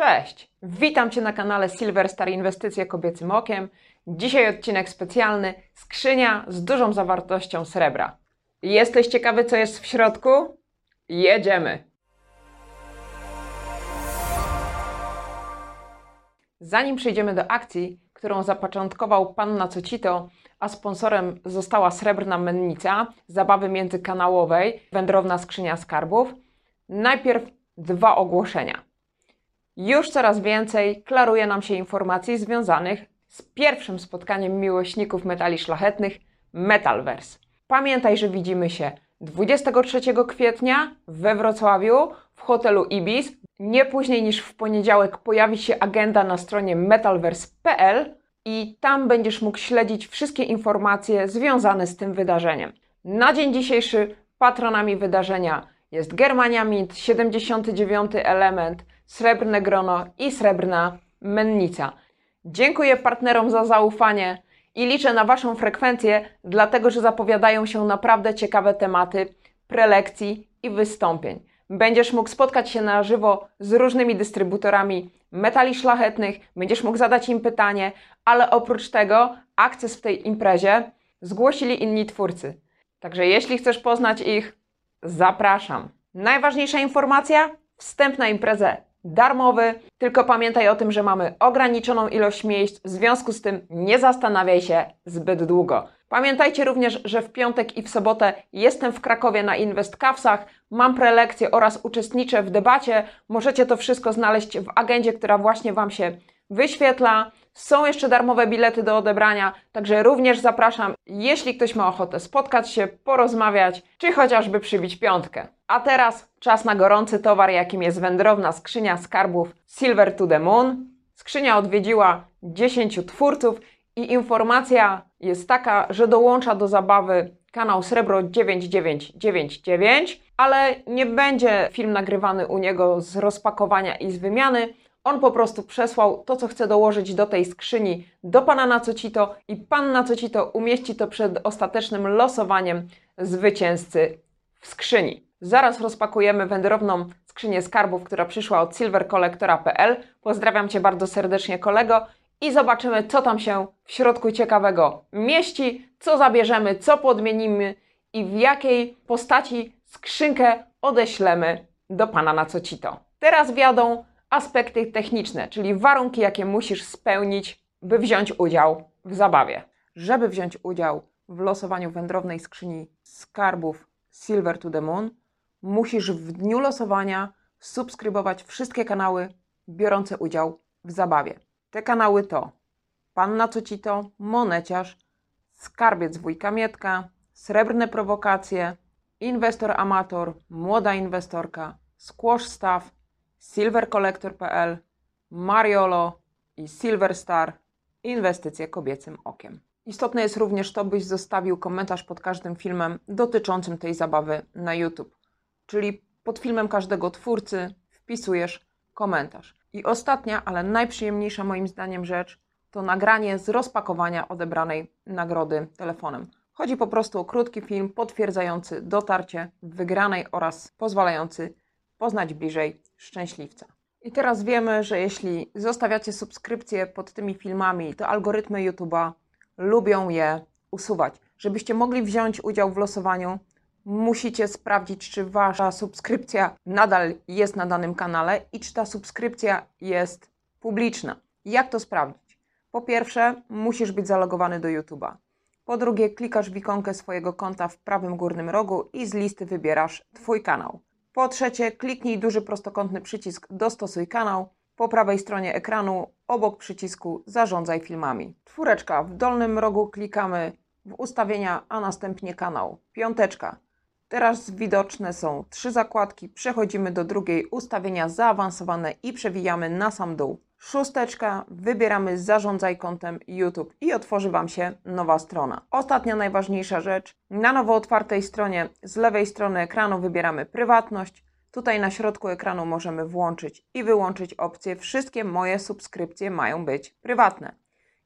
Cześć! Witam Cię na kanale Silver Star Inwestycje Kobiecym Okiem. Dzisiaj odcinek specjalny skrzynia z dużą zawartością srebra. Jesteś ciekawy, co jest w środku? Jedziemy! Zanim przejdziemy do akcji, którą zapoczątkował pan Nacocito, a sponsorem została srebrna mennica zabawy międzykanałowej Wędrowna Skrzynia Skarbów, najpierw dwa ogłoszenia. Już coraz więcej klaruje nam się informacji związanych z pierwszym spotkaniem miłośników metali szlachetnych Metalverse. Pamiętaj, że widzimy się 23 kwietnia we Wrocławiu w hotelu Ibis. Nie później niż w poniedziałek pojawi się agenda na stronie metalverse.pl i tam będziesz mógł śledzić wszystkie informacje związane z tym wydarzeniem. Na dzień dzisiejszy patronami wydarzenia jest Germania Mint, 79 element, Srebrne Grono i Srebrna Mennica. Dziękuję partnerom za zaufanie i liczę na Waszą frekwencję, dlatego że zapowiadają się naprawdę ciekawe tematy prelekcji i wystąpień. Będziesz mógł spotkać się na żywo z różnymi dystrybutorami metali szlachetnych, będziesz mógł zadać im pytanie, ale oprócz tego akces w tej imprezie zgłosili inni twórcy. Także jeśli chcesz poznać ich, zapraszam. Najważniejsza informacja: wstęp na imprezę darmowy, tylko pamiętaj o tym, że mamy ograniczoną ilość miejsc, w związku z tym nie zastanawiaj się zbyt długo. Pamiętajcie również, że w piątek i w sobotę jestem w Krakowie na Invest Cafsach, mam prelekcje oraz uczestniczę w debacie. Możecie to wszystko znaleźć w agendzie, która właśnie Wam się wyświetla. Są jeszcze darmowe bilety do odebrania, także również zapraszam, jeśli ktoś ma ochotę spotkać się, porozmawiać, czy chociażby przybić piątkę. A teraz czas na gorący towar, jakim jest wędrowna skrzynia skarbów Silver to the Moon. Skrzynia odwiedziła 10 twórców i informacja jest taka, że dołącza do zabawy kanał Srebro 9999, ale nie będzie film nagrywany u niego z rozpakowania i z wymiany. On po prostu przesłał to, co chce dołożyć do tej skrzyni do pana Nacocito i pan Nacocito umieści to przed ostatecznym losowaniem zwycięzcy w skrzyni. Zaraz rozpakujemy wędrowną skrzynię skarbów, która przyszła od silvercollectora.pl. Pozdrawiam Cię bardzo serdecznie, kolego, i zobaczymy, co tam się w środku ciekawego mieści, co zabierzemy, co podmienimy i w jakiej postaci skrzynkę odeślemy do pana Nacocito. Teraz wiadą aspekty techniczne, czyli warunki, jakie musisz spełnić, by wziąć udział w zabawie. Żeby wziąć udział w losowaniu wędrownej skrzyni skarbów Silver to the Moon, musisz w dniu losowania subskrybować wszystkie kanały biorące udział w zabawie. Te kanały to Panna Cocito, Moneciarz, Skarbiec Wujka Mietka, Srebrne Prowokacje, Inwestor Amator, Młoda Inwestorka, Squash Staff, silvercollector.pl, Mariolo i Silverstar Inwestycje kobiecym okiem. Istotne jest również to, byś zostawił komentarz pod każdym filmem dotyczącym tej zabawy na YouTube. Czyli pod filmem każdego twórcy wpisujesz komentarz. I ostatnia, ale najprzyjemniejsza moim zdaniem rzecz to nagranie z rozpakowania odebranej nagrody telefonem. Chodzi po prostu o krótki film potwierdzający dotarcie wygranej oraz pozwalający poznać bliżej szczęśliwca. I teraz wiemy, że jeśli zostawiacie subskrypcje pod tymi filmami, to algorytmy YouTube'a lubią je usuwać. Żebyście mogli wziąć udział w losowaniu, musicie sprawdzić, czy wasza subskrypcja nadal jest na danym kanale i czy ta subskrypcja jest publiczna. Jak to sprawdzić? Po pierwsze, musisz być zalogowany do YouTube'a. Po drugie, klikasz w ikonkę swojego konta w prawym górnym rogu i z listy wybierasz Twój kanał. Po trzecie, kliknij duży prostokątny przycisk Dostosuj kanał po prawej stronie ekranu obok przycisku Zarządzaj filmami. Czwóreczka, w dolnym rogu klikamy w ustawienia, a następnie kanał. Piąteczka. Teraz widoczne są trzy zakładki. Przechodzimy do drugiej ustawienia zaawansowane i przewijamy na sam dół. Szósteczka, wybieramy zarządzaj kontem YouTube i otworzy Wam się nowa strona. Ostatnia najważniejsza rzecz, na nowo otwartej stronie z lewej strony ekranu wybieramy prywatność. Tutaj na środku ekranu możemy włączyć i wyłączyć opcję wszystkie moje subskrypcje mają być prywatne.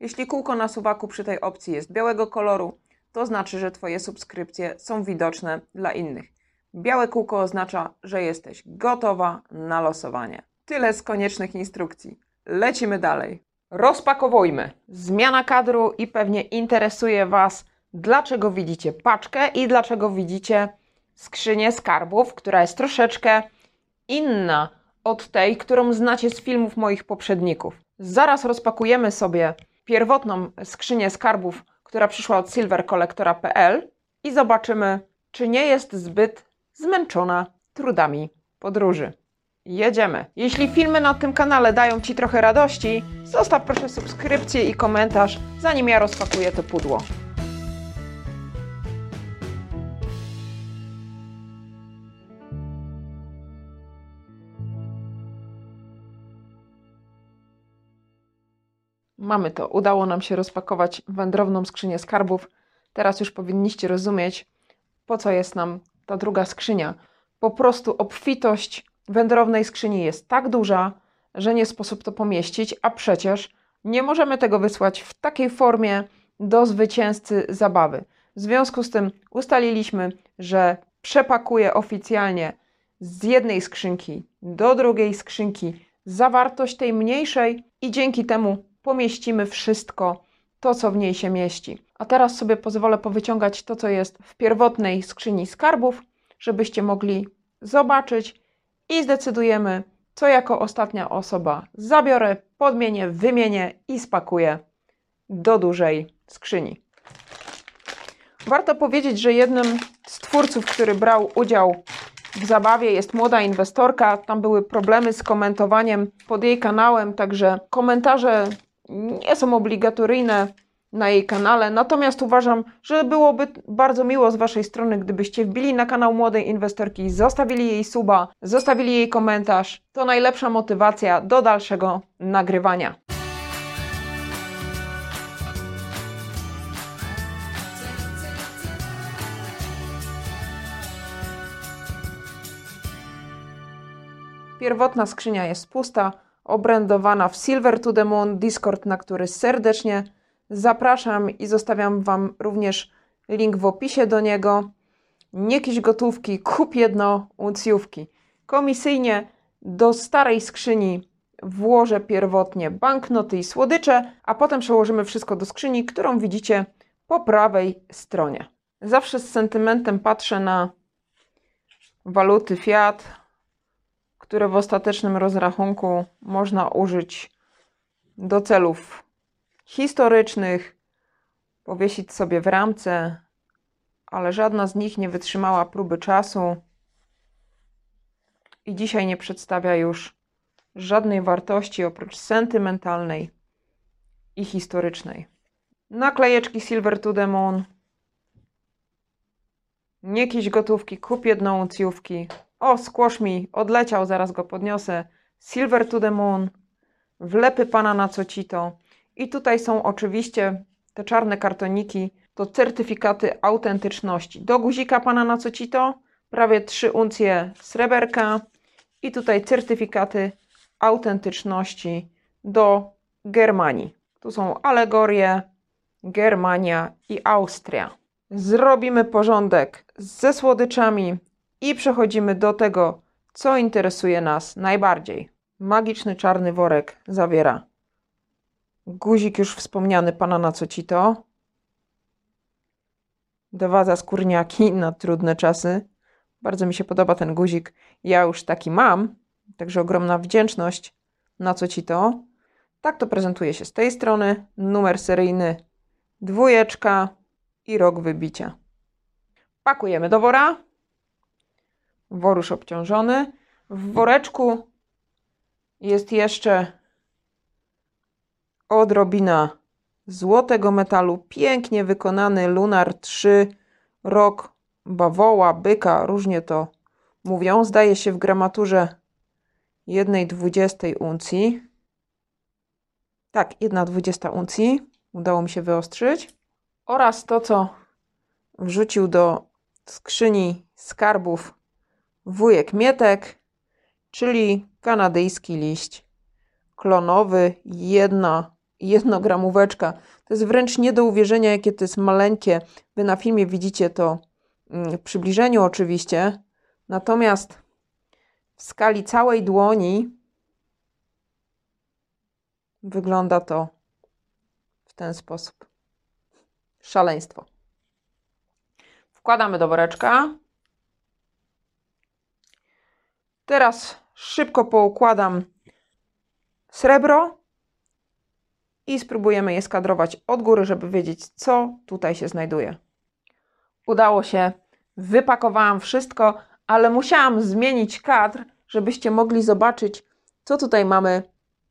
Jeśli kółko na suwaku przy tej opcji jest białego koloru, to znaczy, że Twoje subskrypcje są widoczne dla innych. Białe kółko oznacza, że jesteś gotowa na losowanie. tyle z koniecznych instrukcji. Lecimy dalej. Rozpakowujmy. Zmiana kadru i pewnie interesuje Was, dlaczego widzicie paczkę i dlaczego widzicie skrzynię skarbów, która jest troszeczkę inna od tej, którą znacie z filmów moich poprzedników. Zaraz rozpakujemy sobie pierwotną skrzynię skarbów, która przyszła od silvercollectora.pl i zobaczymy, czy nie jest zbyt zmęczona trudami podróży. Jedziemy. Jeśli filmy na tym kanale dają Ci trochę radości, zostaw proszę subskrypcję i komentarz, zanim ja rozpakuję to pudło. Mamy to. Udało nam się rozpakować wędrowną skrzynię skarbów. Teraz już powinniście rozumieć, po co jest nam ta druga skrzynia. Po prostu obfitość wędrownej skrzyni jest tak duża, że nie sposób to pomieścić, a przecież nie możemy tego wysłać w takiej formie do zwycięzcy zabawy. W związku z tym ustaliliśmy, że przepakuję oficjalnie z jednej skrzynki do drugiej skrzynki zawartość tej mniejszej i dzięki temu pomieścimy wszystko to, co w niej się mieści. A teraz sobie pozwolę powyciągać to, co jest w pierwotnej skrzyni skarbów, żebyście mogli zobaczyć i zdecydujemy, co jako ostatnia osoba zabiorę, podmienię, wymienię i spakuję do dużej skrzyni. Warto powiedzieć, że jednym z twórców, który brał udział w zabawie jest młoda inwestorka. Tam były problemy z komentowaniem pod jej kanałem, także komentarze nie są obligatoryjne na jej kanale. Natomiast uważam, że byłoby bardzo miło z Waszej strony, gdybyście wbili na kanał młodej inwestorki, zostawili jej suba, zostawili jej komentarz. To najlepsza motywacja do dalszego nagrywania. Pierwotna skrzynia jest pusta, obrędowana w Silver to the Moon Discord, na który serdecznie zapraszam i zostawiam Wam również link w opisie do niego. Nie jakieś gotówki, kup jedno uncjówki. Komisyjnie do starej skrzyni włożę pierwotnie banknoty i słodycze, a potem przełożymy wszystko do skrzyni, którą widzicie po prawej stronie. Zawsze z sentymentem patrzę na waluty fiat, które w ostatecznym rozrachunku można użyć do celów historycznych, powiesić sobie w ramce, ale żadna z nich nie wytrzymała próby czasu i dzisiaj nie przedstawia już żadnej wartości oprócz sentymentalnej i historycznej. Naklejeczki Silver to the Moon. Nie jakieś gotówki, kup jedną uncjówki. O, skłosz mi, odleciał, zaraz go podniosę. Silver to the Moon. Wlepy pana na cocito. I tutaj są oczywiście te czarne kartoniki, to certyfikaty autentyczności. Do guzika pana na cocito prawie 3 uncje sreberka i tutaj certyfikaty autentyczności do Germanii. Tu są alegorie, Germania i Austria. Zrobimy porządek ze słodyczami i przechodzimy do tego, co interesuje nas najbardziej. Magiczny czarny worek zawiera guzik już wspomniany pana na co ci to. Dwa skórniaki na trudne czasy. Bardzo mi się podoba ten guzik. Ja już taki mam, także ogromna wdzięczność na co ci to. Tak to prezentuje się z tej strony. Numer seryjny dwójeczka i rok wybicia. Pakujemy do wora. Wor już obciążony. W woreczku jest jeszcze odrobina złotego metalu, pięknie wykonany Lunar 3, rok bawoła, byka, różnie to mówią. Zdaje się w gramaturze 1,20 uncji. Tak, 1,20 uncji. Udało mi się wyostrzyć. Oraz to, co wrzucił do skrzyni skarbów wujek Mietek, czyli kanadyjski liść klonowy, jedna jednogramóweczka. To jest wręcz nie do uwierzenia, jakie to jest maleńkie. Wy na filmie widzicie to mm, w przybliżeniu oczywiście. Natomiast w skali całej dłoni wygląda to w ten sposób. Szaleństwo. Wkładamy do woreczka. Teraz szybko poukładam srebro i spróbujemy je skadrować od góry, żeby wiedzieć, co tutaj się znajduje. Udało się, wypakowałam wszystko, ale musiałam zmienić kadr, żebyście mogli zobaczyć, co tutaj mamy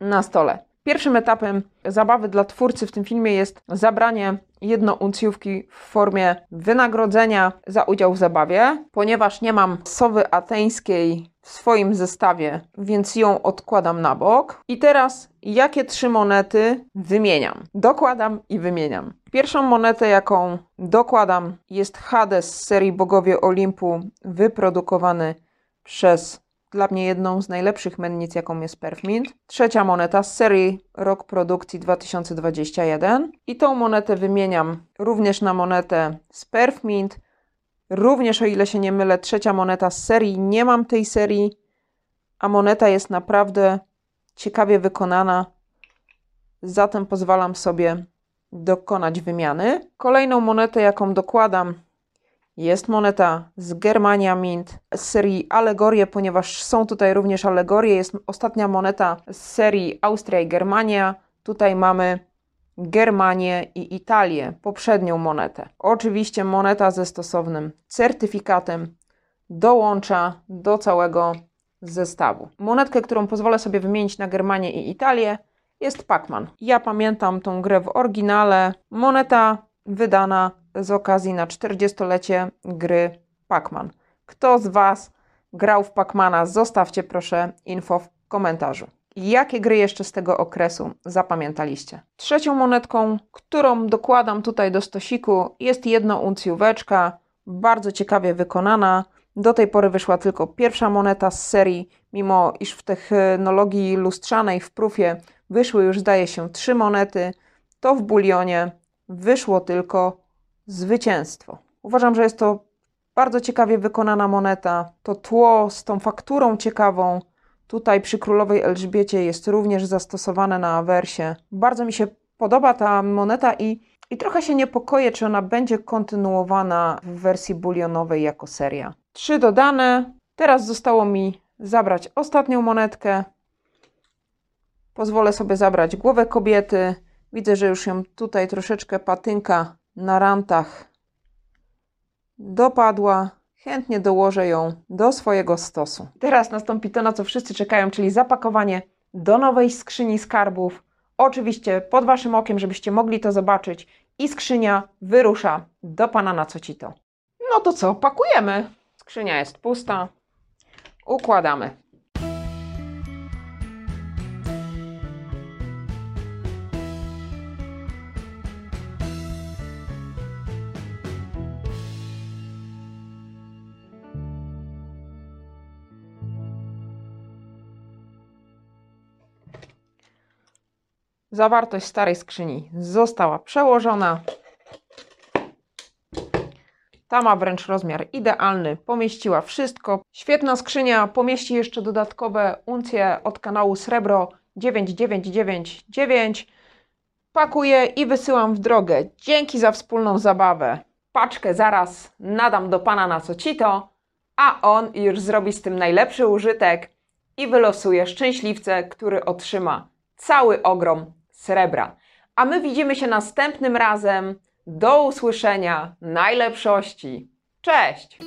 na stole. Pierwszym etapem zabawy dla twórcy w tym filmie jest zabranie jednouncjówki w formie wynagrodzenia za udział w zabawie. Ponieważ nie mam sowy ateńskiej w swoim zestawie, więc ją odkładam na bok. I teraz jakie trzy monety wymieniam? Dokładam i wymieniam. Pierwszą monetę, jaką dokładam, jest Hades z serii Bogowie Olimpu, wyprodukowany przez dla mnie jedną z najlepszych mennic, jaką jest Perfmint. Trzecia moneta z serii Rok Produkcji 2021. I tą monetę wymieniam również na monetę z Perfmint. Również, o ile się nie mylę, trzecia moneta z serii. Nie mam tej serii, a moneta jest naprawdę ciekawie wykonana. Zatem pozwalam sobie dokonać wymiany. Kolejną monetę, jaką dokładam, jest moneta z Germania Mint z serii Alegorie, ponieważ są tutaj również alegorie. Jest ostatnia moneta z serii Austria i Germania. Tutaj mamy Germanię i Italię, poprzednią monetę. Oczywiście moneta ze stosownym certyfikatem dołącza do całego zestawu. Monetkę, którą pozwolę sobie wymienić na Germanię i Italię, jest Pacman. Ja pamiętam tą grę w oryginale. Moneta wydana z okazji na 40-lecie gry Pac-Man. Kto z Was grał w Pacmana? Zostawcie proszę info w komentarzu. Jakie gry jeszcze z tego okresu zapamiętaliście? Trzecią monetką, którą dokładam tutaj do stosiku, jest uncjóweczka, bardzo ciekawie wykonana. Do tej pory wyszła tylko pierwsza moneta z serii, mimo iż w technologii lustrzanej w prufie wyszły już, zdaje się, trzy monety, to w bulionie wyszło tylko zwycięstwo. Uważam, że jest to bardzo ciekawie wykonana moneta. To tło z tą fakturą ciekawą tutaj przy królowej Elżbiecie jest również zastosowane na awersie. Bardzo mi się podoba ta moneta i, i trochę się niepokoję, czy ona będzie kontynuowana w wersji bulionowej jako seria. Trzy dodane. Teraz zostało mi zabrać ostatnią monetkę. Pozwolę sobie zabrać głowę kobiety. Widzę, że już ją tutaj troszeczkę patynka na rantach dopadła. Chętnie dołożę ją do swojego stosu. Teraz nastąpi to, na co wszyscy czekają, czyli zapakowanie do nowej skrzyni skarbów. Oczywiście pod Waszym okiem, żebyście mogli to zobaczyć. I skrzynia wyrusza do Pana na Cocito. No to co, pakujemy. Skrzynia jest pusta. Układamy. Zawartość starej skrzyni została przełożona. Ta ma wręcz rozmiar idealny, pomieściła wszystko. Świetna skrzynia, pomieści jeszcze dodatkowe uncje od kanału Srebro 9999. Pakuję i wysyłam w drogę. Dzięki za wspólną zabawę. Paczkę zaraz nadam do pana na Socito, a on już zrobi z tym najlepszy użytek i wylosuje szczęśliwcę, który otrzyma cały ogrom srebra. A my widzimy się następnym razem. Do usłyszenia, najlepszości. Cześć!